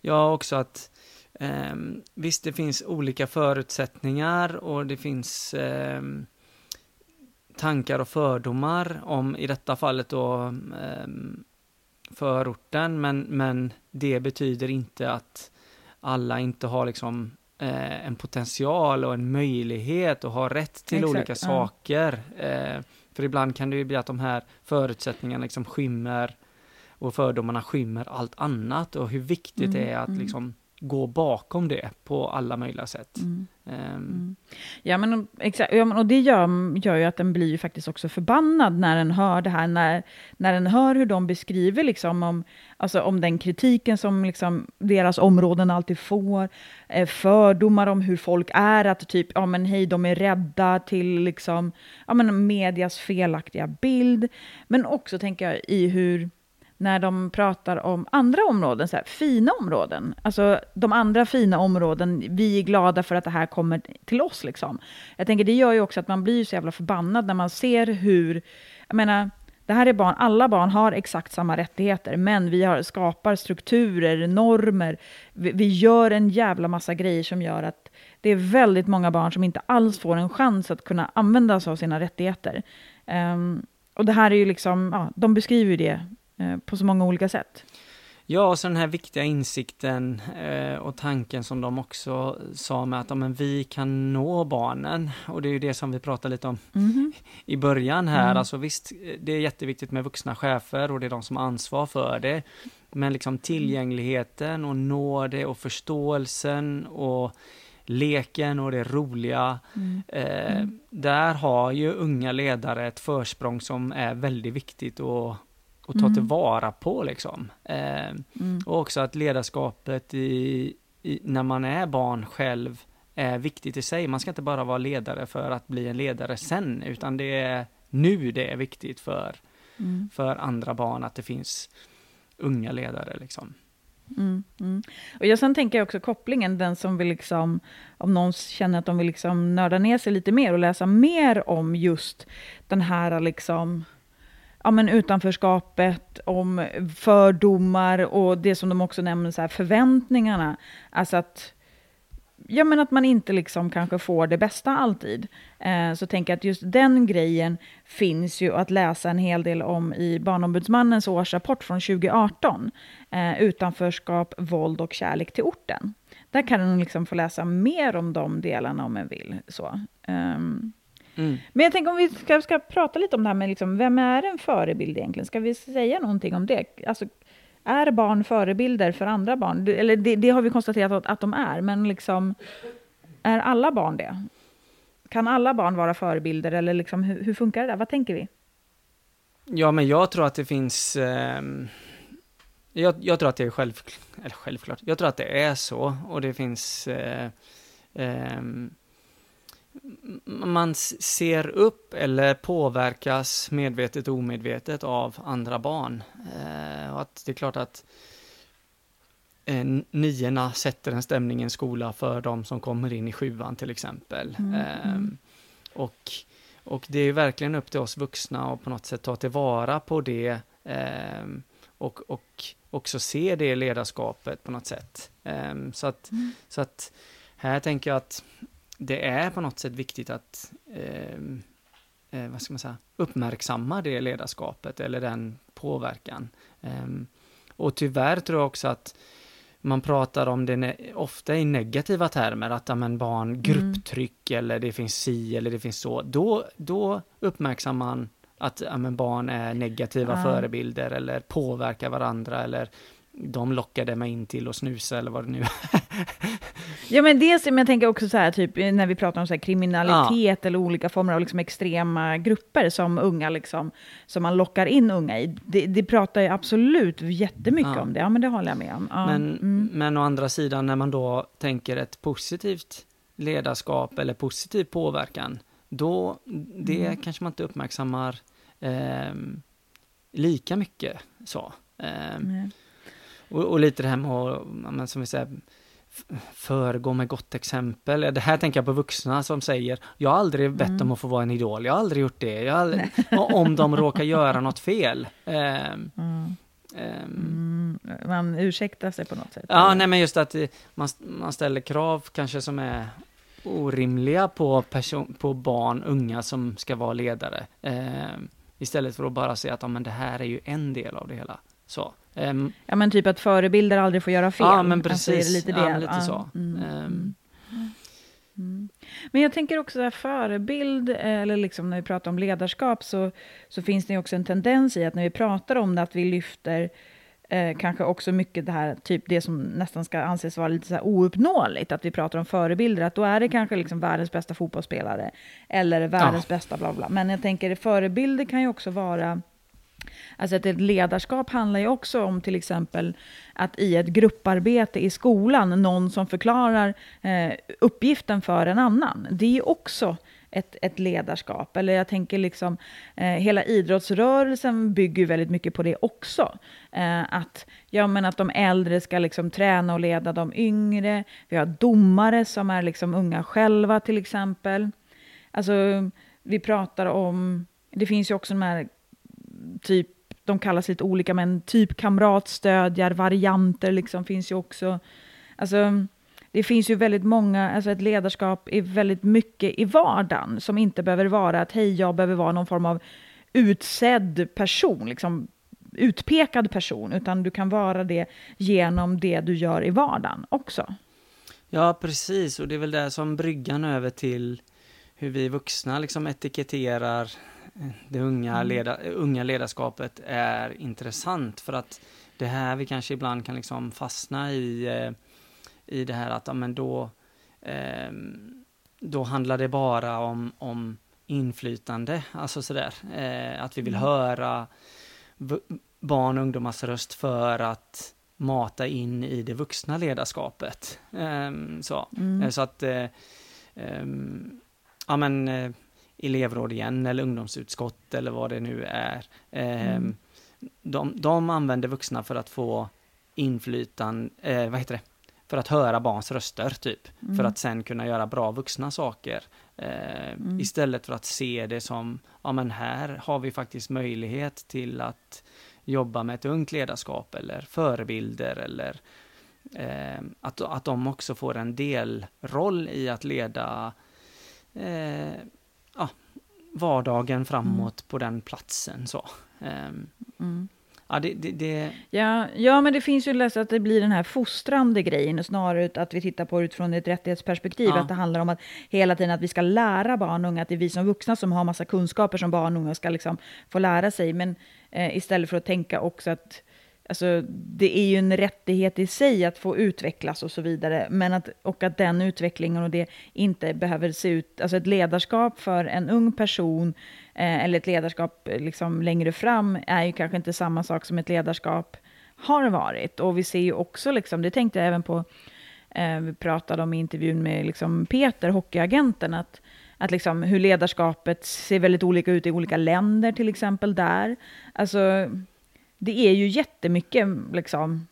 Ja, också att eh, visst, det finns olika förutsättningar och det finns eh, tankar och fördomar om, i detta fallet då, eh, förorten, men, men det betyder inte att alla inte har liksom eh, en potential och en möjlighet och har rätt till Exakt, olika saker. Eh, för ibland kan det ju bli att de här förutsättningarna liksom skymmer och fördomarna skymmer allt annat och hur viktigt mm, det är att mm. liksom gå bakom det på alla möjliga sätt. Mm. Um. Mm. Ja, men exakt. Ja, men, och det gör, gör ju att den blir ju faktiskt också förbannad när den hör det här, när, när den hör hur de beskriver liksom om, alltså om den kritiken som liksom deras områden alltid får, eh, fördomar om hur folk är, att typ, ja men hej, de är rädda till liksom, ja men medias felaktiga bild, men också tänker jag i hur när de pratar om andra områden, så här, fina områden. Alltså de andra fina områden, vi är glada för att det här kommer till oss. Liksom. Jag tänker det gör ju också att man blir så jävla förbannad när man ser hur, jag menar, det här är barn, alla barn har exakt samma rättigheter, men vi har, skapar strukturer, normer, vi, vi gör en jävla massa grejer som gör att det är väldigt många barn som inte alls får en chans att kunna använda sig av sina rättigheter. Um, och det här är ju liksom, ja, de beskriver ju det på så många olika sätt. Ja, och så den här viktiga insikten eh, och tanken som de också sa med att ja, men vi kan nå barnen. Och det är ju det som vi pratade lite om mm. i början här. Mm. Alltså visst, det är jätteviktigt med vuxna chefer och det är de som har ansvar för det. Men liksom tillgängligheten och nå det och förståelsen och leken och det roliga. Mm. Eh, mm. där har ju unga ledare ett försprång som är väldigt viktigt och och ta mm. tillvara på liksom. Eh, mm. Och också att ledarskapet i, i, när man är barn själv är viktigt i sig. Man ska inte bara vara ledare för att bli en ledare sen, utan det är nu det är viktigt för, mm. för andra barn att det finns unga ledare liksom. Mm, mm. Och jag sen tänker jag också kopplingen, den som vill liksom, om någon känner att de vill liksom nörda ner sig lite mer och läsa mer om just den här liksom, ja, men utanförskapet, om fördomar och det som de också nämner, så här, förväntningarna. Alltså att, ja, men att man inte liksom kanske får det bästa alltid. Eh, så tänker jag att just den grejen finns ju att läsa en hel del om i Barnombudsmannens årsrapport från 2018. Eh, utanförskap, våld och kärlek till orten. Där kan man liksom få läsa mer om de delarna om man vill. Så. Um, Mm. Men jag tänker om vi ska, ska, prata lite om det här med liksom, vem är en förebild egentligen? Ska vi säga någonting om det? Alltså, är barn förebilder för andra barn? Eller det, det har vi konstaterat att, att de är, men liksom, är alla barn det? Kan alla barn vara förebilder, eller liksom, hur, hur funkar det där? Vad tänker vi? Ja, men jag tror att det finns... Eh, jag, jag, tror att det är själv, eller självklart. Jag tror att det är så, och det finns... Eh, eh, man ser upp eller påverkas medvetet och omedvetet av andra barn. Eh, och att det är klart att eh, niorna sätter en stämning i en skola för de som kommer in i sjuan till exempel. Mm, eh. Och, och det är verkligen upp till oss vuxna att på något sätt ta tillvara på det eh, och, och också se det ledarskapet på något sätt. Ehm, så, att, mm. så att här tänker jag att det är på något sätt viktigt att ehm, eh, vad ska man säga, uppmärksamma det ledarskapet eller den påverkan. Eh, och tyvärr tror jag också att man pratar om det ofta i negativa termer, att ja, men barn mm. grupptryck mm. eller det finns si eller det finns så. Då, då uppmärksammar man att ja, men barn är negativa ja. förebilder eller påverkar varandra eller de lockade mig in till att snusa eller vad det nu är. ja, men dels, men jag tänker också så här, typ när vi pratar om så kriminalitet ja. eller olika former av liksom extrema grupper som unga, liksom, som man lockar in unga i. Det, det pratar jag absolut jättemycket ja. om det, ja men det håller jag med om. Ja. Men, mm. men å andra sidan, när man då tänker ett positivt ledarskap eller positiv påverkan, då det mm. kanske man inte uppmärksammar eh, lika mycket så. Eh, och, och, lite det här med att, som vi säger, föregå med gott exempel. Det här tänker jag på vuxna som säger, jag har aldrig bett mm. om att få vara en idol, jag har aldrig gjort det, aldrig, om de råkar göra något fel. Um, mm. Um, man ursäktar sig på något sätt? Ja, eller? nej men just att man, man ställer krav kanske som är orimliga på, person, på barn, unga som ska vara ledare. Um, istället för att bara säga att ja, men det här är ju en del av det hela. Så. Um, ja, men typ att förebilder aldrig får göra fel. Ja, men precis. Alltså, lite. Ja, lite så. Mm. Um. Mm. Men jag tänker också att förebild, eller liksom när vi pratar om ledarskap, så, så finns det också en tendens i att när vi pratar om det, att vi lyfter eh, kanske också mycket det här, typ det som nästan ska anses vara lite så här ouppnåeligt, att vi pratar om förebilder, att då är det kanske liksom världens bästa fotbollsspelare, eller världens ja. bästa bla bla. Men jag tänker, förebilder kan ju också vara Alltså att ett ledarskap handlar ju också om till exempel att i ett grupparbete i skolan, någon som förklarar eh, uppgiften för en annan. Det är ju också ett, ett ledarskap. Eller jag tänker liksom, eh, hela idrottsrörelsen bygger väldigt mycket på det också. Eh, att, ja, men att de äldre ska liksom träna och leda de yngre. Vi har domare som är liksom unga själva till exempel. Alltså, vi pratar om, det finns ju också de här typ, de kallas lite olika, men typ kamratstödjar, varianter liksom finns ju också. Alltså, det finns ju väldigt många, alltså ett ledarskap är väldigt mycket i vardagen som inte behöver vara att hej, jag behöver vara någon form av utsedd person, liksom utpekad person, utan du kan vara det genom det du gör i vardagen också. Ja, precis, och det är väl det som bryggan över till hur vi vuxna liksom etiketterar det unga, mm. leda, unga ledarskapet är intressant för att det här vi kanske ibland kan liksom fastna i eh, i det här att ja, men då, eh, då handlar det bara om, om inflytande, alltså sådär, eh, att vi vill mm. höra barn och ungdomars röst för att mata in i det vuxna ledarskapet. Eh, så. Mm. Eh, så att, eh, ehm, ja men, elevråd igen, eller ungdomsutskott, eller vad det nu är. Ehm, mm. De, de använder vuxna för att få inflytande, eh, vad heter det, för att höra barns röster, typ. Mm. För att sen kunna göra bra vuxna saker. Eh, mm. Istället för att se det som, ja men här har vi faktiskt möjlighet till att jobba med ett ungt ledarskap eller förebilder eller eh, att, att de också får en delroll i att leda eh, ja, vardagen framåt mm. på den platsen. Så. Ehm, mm. Ja, det, det, det... Ja, ja, men det finns ju lätt att det blir den här fostrande grejen, snarare att vi tittar på det utifrån ett rättighetsperspektiv, ja. att det handlar om att hela tiden att vi ska lära barn och unga, att det är vi som vuxna som har massa kunskaper som barn och unga ska liksom få lära sig, men eh, istället för att tänka också att Alltså, det är ju en rättighet i sig att få utvecklas och så vidare, men att, och att den utvecklingen och det inte behöver se ut, alltså ett ledarskap för en ung person eh, eller ett ledarskap eh, liksom längre fram är ju kanske inte samma sak som ett ledarskap har varit. Och vi ser ju också, liksom, det tänkte jag även på, eh, vi pratade om i intervjun med liksom Peter, hockeyagenten, att, att liksom hur ledarskapet ser väldigt olika ut i olika länder till exempel där. Alltså, det är ju jättemycket liksom,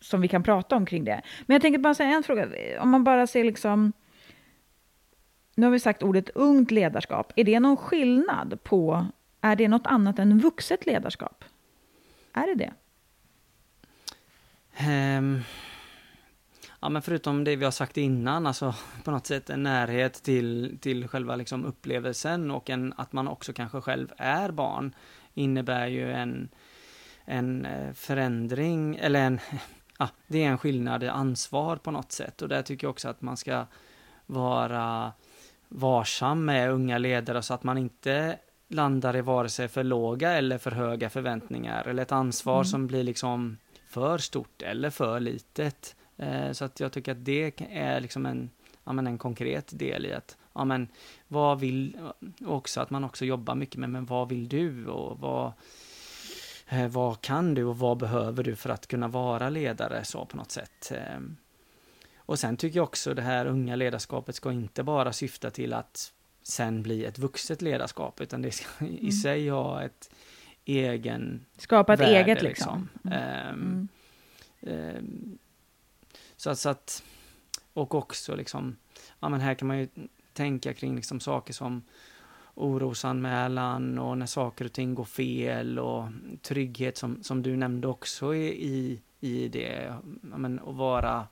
som vi kan prata om kring det. Men jag tänker bara säga en fråga, om man bara ser liksom, nu har vi sagt ordet ungt ledarskap, är det någon skillnad på, är det något annat än vuxet ledarskap? Är det det? Um, ja, men förutom det vi har sagt innan, alltså på något sätt en närhet till, till själva liksom upplevelsen och en, att man också kanske själv är barn innebär ju en, en eh, förändring, eller en, ja, det är en skillnad i ansvar på något sätt och där tycker jag också att man ska vara varsam med unga ledare så att man inte landar i vare sig för låga eller för höga förväntningar eller ett ansvar mm. som blir liksom för stort eller för litet. Eh, så att jag tycker att det är liksom en, ja, men en konkret del i att, ja men vad vill, också att man också jobbar mycket med, men vad vill du och vad, eh, vad kan du och vad behöver du för att kunna vara ledare så på något sätt. Eh, och sen tycker jag också det här unga ledarskapet ska inte bara syfta till att sen bli ett vuxet ledarskap, utan det ska i mm. sig ha ett egen Skapa ett värde, eget liksom. liksom. Mm. Um, um, så, så att, och också liksom, ja men här kan man ju tänka kring liksom saker som orosanmälan och när saker och ting går fel och trygghet som, som du nämnde också i, i det. Men, att vara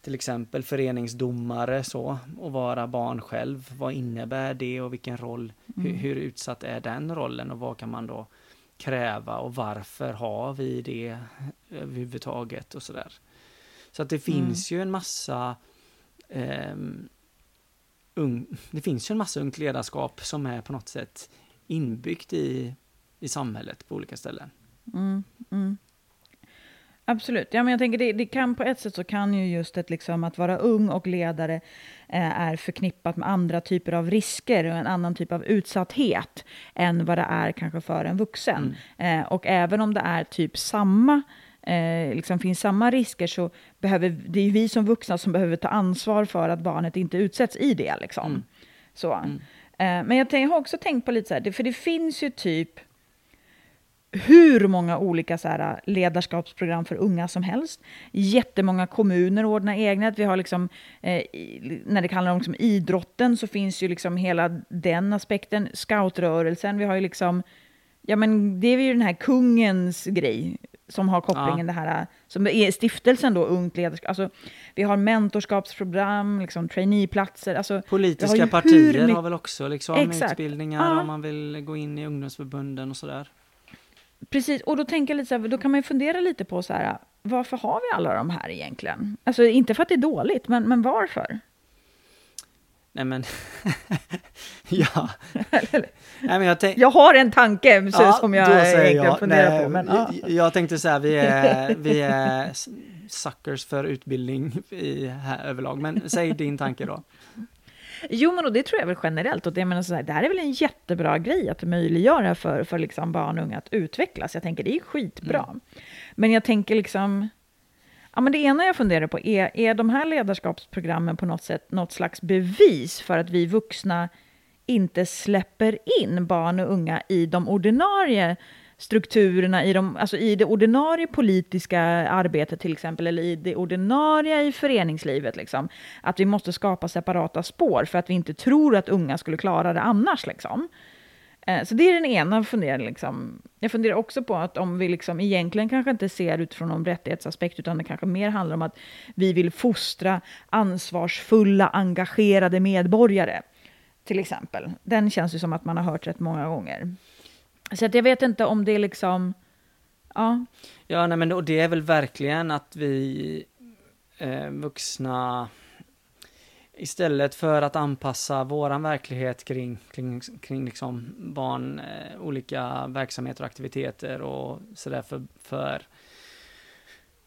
till exempel föreningsdomare så och vara barn själv. Vad innebär det och vilken roll, mm. hur, hur, utsatt är den rollen och vad kan man då kräva och varför har vi det överhuvudtaget och sådär. Så att det mm. finns mm. ju en massa eh, ung, det finns ju en massa ungt ledarskap som är på något sätt inbyggt i, i samhället på olika ställen. Mm, mm. Absolut. Ja, men jag tänker det, det kan på ett sätt så kan ju just ett liksom att vara ung och ledare eh, är förknippat med andra typer av risker och en annan typ av utsatthet än vad det är kanske för en vuxen. Mm. Eh, och även om det är typ samma eh, liksom finns samma risker så behöver det är vi som vuxna som behöver ta ansvar för att barnet inte utsätts i det. Liksom. Mm. Så. Mm. Eh, men jag, har också tänkt på lite så här, för det finns ju typ hur många olika så här, ledarskapsprogram för unga som helst. Jättemånga kommuner ordnar egna. Vi har liksom, eh, när det handlar om liksom idrotten så finns ju liksom hela den aspekten. Scoutrörelsen, vi har ju liksom, ja men det är ju den här kungens grej som har kopplingen ja. det här, som är stiftelsen då, Ungt ledarskap. Alltså, vi har mentorskapsprogram, liksom, traineeplatser. Alltså, Politiska har partier har väl också liksom, utbildningar ja. om man vill gå in i ungdomsförbunden och sådär. Precis, och då tänker jag lite så här, då kan man ju fundera lite på så här, varför har vi alla de här egentligen? Alltså inte för att det är dåligt, men, men varför? Nej men, ja. Nej, men jag, tänk... jag har en tanke ja, som jag egentligen jag, funderar nej, på. Men, ja. Jag tänkte så här, vi är, vi är suckers för utbildning i, här överlag, men säg din tanke då. Jo, men och det tror jag väl generellt. Och det, menar så här, det här är väl en jättebra grej att möjliggöra för, för liksom barn och unga att utvecklas. Jag tänker det är skitbra. Mm. Men jag tänker liksom... Ja, men det ena jag funderar på är, är de här ledarskapsprogrammen på något sätt något slags bevis för att vi vuxna inte släpper in barn och unga i de ordinarie strukturerna i, de, alltså i det ordinarie politiska arbetet till exempel, eller i det ordinarie i föreningslivet. Liksom. Att vi måste skapa separata spår för att vi inte tror att unga skulle klara det annars. Liksom. Eh, så det är den ena funderingen. Liksom. Jag funderar också på att om vi liksom egentligen kanske inte ser utifrån någon rättighetsaspekt, utan det kanske mer handlar om att vi vill fostra ansvarsfulla, engagerade medborgare. Till exempel. Den känns ju som att man har hört rätt många gånger. Så att jag vet inte om det är liksom... Ja. Ja, nej, men det är väl verkligen att vi eh, vuxna istället för att anpassa våran verklighet kring, kring, kring liksom barn, eh, olika verksamheter och aktiviteter och sådär för, för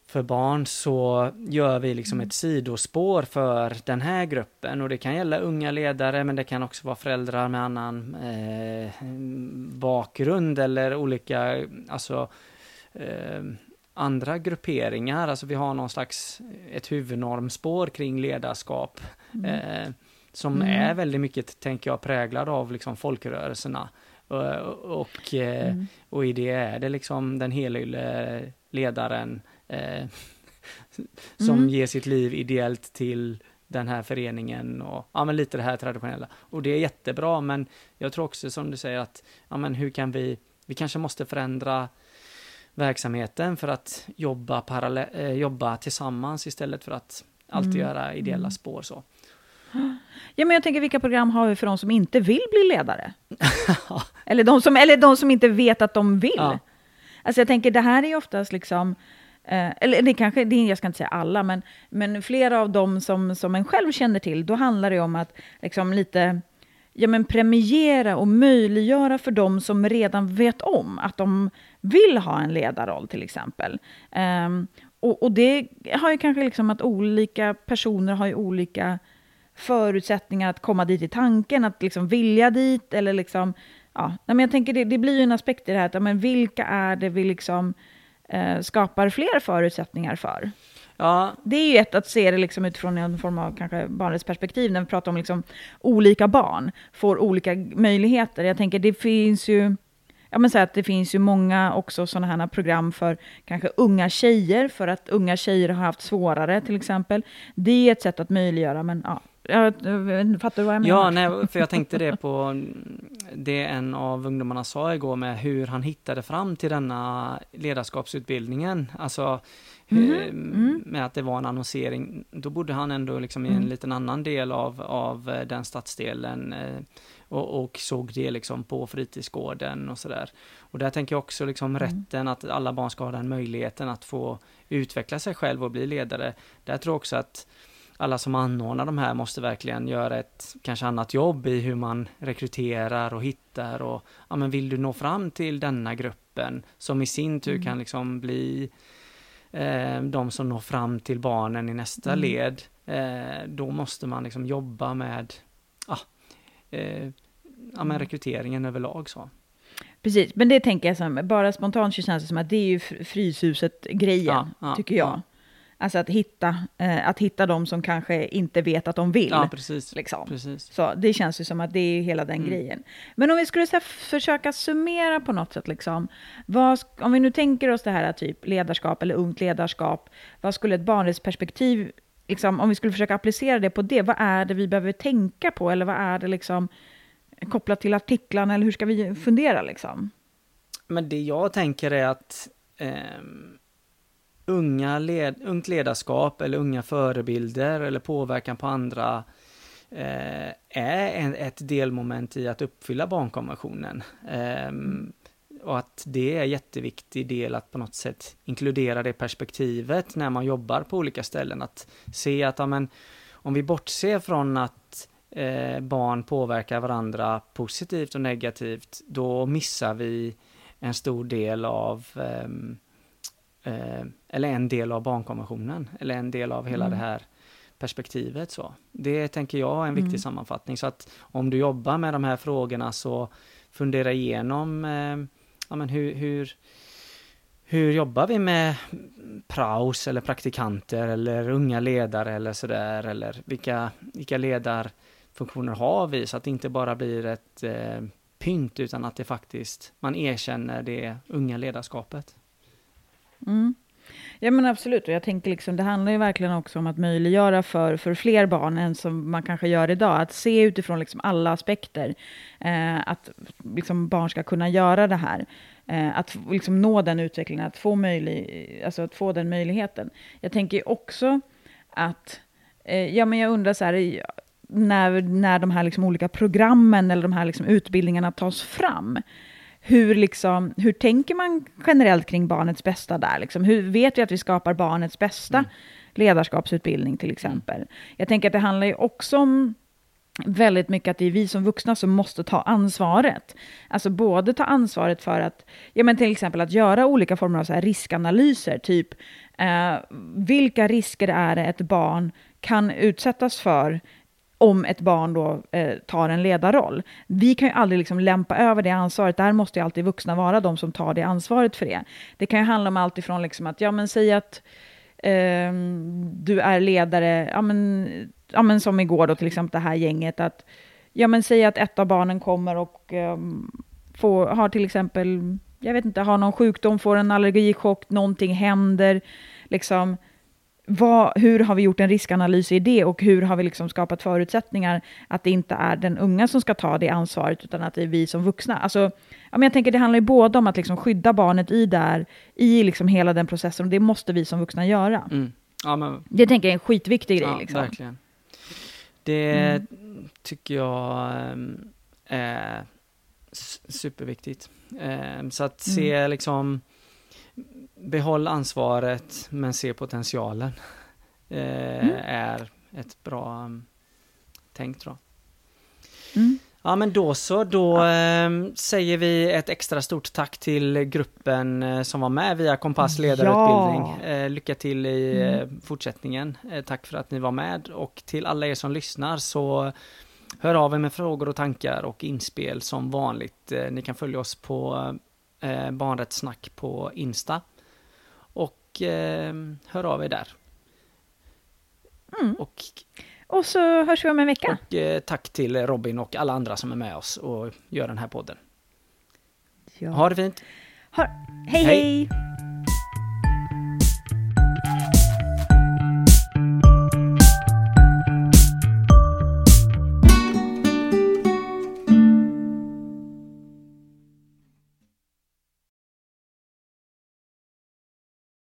för barn så gör vi liksom ett sidospår för den här gruppen. Och det kan gälla unga ledare men det kan också vara föräldrar med annan eh, bakgrund eller olika, alltså eh, andra grupperingar, alltså vi har någon slags, ett huvudnormspår kring ledarskap mm. eh, som mm. är väldigt mycket, tänker jag, präglad av liksom folkrörelserna. Och, och, eh, mm. och i det är det liksom den helylle ledaren eh, som mm. ger sitt liv ideellt till den här föreningen och ja, men lite det här traditionella. Och det är jättebra, men jag tror också som du säger att ja, men hur kan vi, vi kanske måste förändra verksamheten för att jobba, parallell, eh, jobba tillsammans istället för att alltid mm. göra ideella mm. spår så. Ja, men jag tänker vilka program har vi för de som inte vill bli ledare? eller, de som, eller de som inte vet att de vill. Ja. Alltså jag tänker, det här är ju oftast liksom Eh, eller det kanske, det, jag ska inte säga alla, men, men flera av dem som, som en själv känner till, då handlar det om att liksom lite ja, men premiera och möjliggöra för dem som redan vet om att de vill ha en ledarroll till exempel. Um, och, och, det har ju kanske liksom att olika personer har ju olika förutsättningar att komma dit i tanken, att liksom vilja dit eller liksom, ja, men jag tänker det, det blir ju en aspekt i det här, att, ja, men vilka är det vi liksom eh, skapar fler förutsättningar för. Ja. Det är ju ett att se det liksom utifrån en form av kanske barnets perspektiv, när vi pratar om liksom olika barn får olika möjligheter. Jag tänker det finns ju ja, men så att det finns ju många också sådana här program för kanske unga tjejer, för att unga tjejer har haft svårare till exempel. Det är ett sätt att möjliggöra, men ja, jag, fattar du vad jag menar? Ja, nej, för jag tänkte det på det en av ungdomarna sa igår med hur han hittade fram till denna ledarskapsutbildningen. Alltså mm. Mm. med att det var en annonsering. Då bodde han ändå liksom i en mm. liten annan del av, av eh, den stadsdelen eh, och, och, såg det liksom på fritidsgården och sådär. Och där tänker jag också liksom mm. rätten att alla barn ska ha den möjligheten att få utveckla sig själv och bli ledare. Där tror jag också att alla som anordnar de här måste verkligen göra ett kanske annat jobb i hur man rekryterar och hittar och ja men vill du nå fram till denna gruppen som i sin tur mm. kan liksom bli eh, de som når fram till barnen i nästa Mm. led, eh, då måste man liksom jobba med ah, eh, ja, Mm. men rekryteringen överlag. Så. Precis, men det tänker jag som, bara spontant så känns det som att det är ju fr- Fryshuset-grejen, Ja, ja, tycker jag. ja. Alltså att hitta, eh, att hitta de som kanske inte vet att de vill. Ja, precis. liksom. precis. Så det känns ju som att det är hela den Mm. grejen. Men om vi skulle här, försöka summera på något sätt, liksom, vad, om vi nu tänker oss det här typ ledarskap eller ungt ledarskap, vad skulle ett barnrättsperspektiv, liksom, om vi skulle försöka applicera det på det, vad är det vi behöver tänka på? Eller vad är det liksom kopplat till artiklarna, eller hur ska vi fundera liksom? Men det jag tänker är att ehm, unga led, ungt ledarskap eller unga förebilder eller påverkan på andra eh, är en, ett delmoment i att uppfylla barnkonventionen. Eh, och att det är en jätteviktig del att på något sätt inkludera det perspektivet när man jobbar på olika ställen. Att se att amen, om vi bortser från att eh, barn påverkar varandra positivt och negativt, då missar vi en stor del av ehm, eh, eller en del av barnkonventionen, eller en del av hela Mm. det här perspektivet. Så. Det tänker jag är en viktig Mm. sammanfattning. Så att om du jobbar med de här frågorna så fundera igenom eh, ja, men hur, hur, hur jobbar vi med praos eller praktikanter eller unga ledare eller sådär eller vilka, vilka ledarfunktioner har vi så att det inte bara blir ett eh, pynt utan att det faktiskt man erkänner det unga ledarskapet. Mm. Ja men absolut, och jag tänker liksom, det handlar ju verkligen också om att möjliggöra för, för fler barn än som man kanske gör idag, att se utifrån liksom alla aspekter, eh, att liksom barn ska kunna göra det här, eh, att liksom nå den utvecklingen, att få, möjlig, alltså att få den möjligheten. Jag tänker också att, eh, ja men jag undrar så här, när, när de här liksom olika programmen eller de här liksom utbildningarna tas fram, hur, liksom, hur tänker man generellt kring barnets bästa där? Liksom? Hur vet vi att vi skapar barnets bästa? Mm. Ledarskapsutbildning till exempel. Jag tänker att det handlar ju också om väldigt mycket att det är vi som vuxna som måste ta ansvaret. Alltså både ta ansvaret för att, ja men till exempel att göra olika former av så riskanalyser, typ eh, vilka risker är det ett barn kan utsättas för om ett barn då eh, tar en ledarroll. Vi kan ju aldrig liksom lämpa över det ansvaret. Där måste ju alltid vuxna vara de som tar det ansvaret för det. Det kan ju handla om allt ifrån liksom att, ja men säg att eh, du är ledare, ja men, ja men som igår då till exempel det här gänget, att ja men säg att ett av barnen kommer och eh, får, har till exempel, jag vet inte, har någon sjukdom, får en allergichock, någonting händer, liksom vad, hur har vi gjort en riskanalys i det och hur har vi liksom skapat förutsättningar att det inte är den unga som ska ta det ansvaret utan att det är vi som vuxna. Alltså, ja, men jag tänker det handlar ju både om att liksom skydda barnet i, där, i liksom hela den processen och det måste vi som vuxna göra. Mm. Ja, men, Det tänker jag är en skitviktig grej. ja, liksom. verkligen. Det Mm. tycker jag ehm, är superviktigt. Ehm, Så att Mm. se liksom behåll ansvaret men se potentialen eh, Mm. är ett bra um, tänk tror jag. Mm. Ja men då så, då ehm, säger vi ett extra stort tack till gruppen eh, som var med via Kompass ledarutbildning. Ja. Eh, lycka till i Mm. fortsättningen. Tack för att ni var med och till alla er som lyssnar så hör av er med frågor och tankar och inspel som vanligt. Ni kan följa oss på eh, Barnrättssnack på Insta och eh, hör av er där. Mm. Och Och så hörs vi om en vecka. och eh, tack till Robin och alla andra som är med oss och gör den här podden. Ja. Ha det fint! Ha, hej Hej. hej!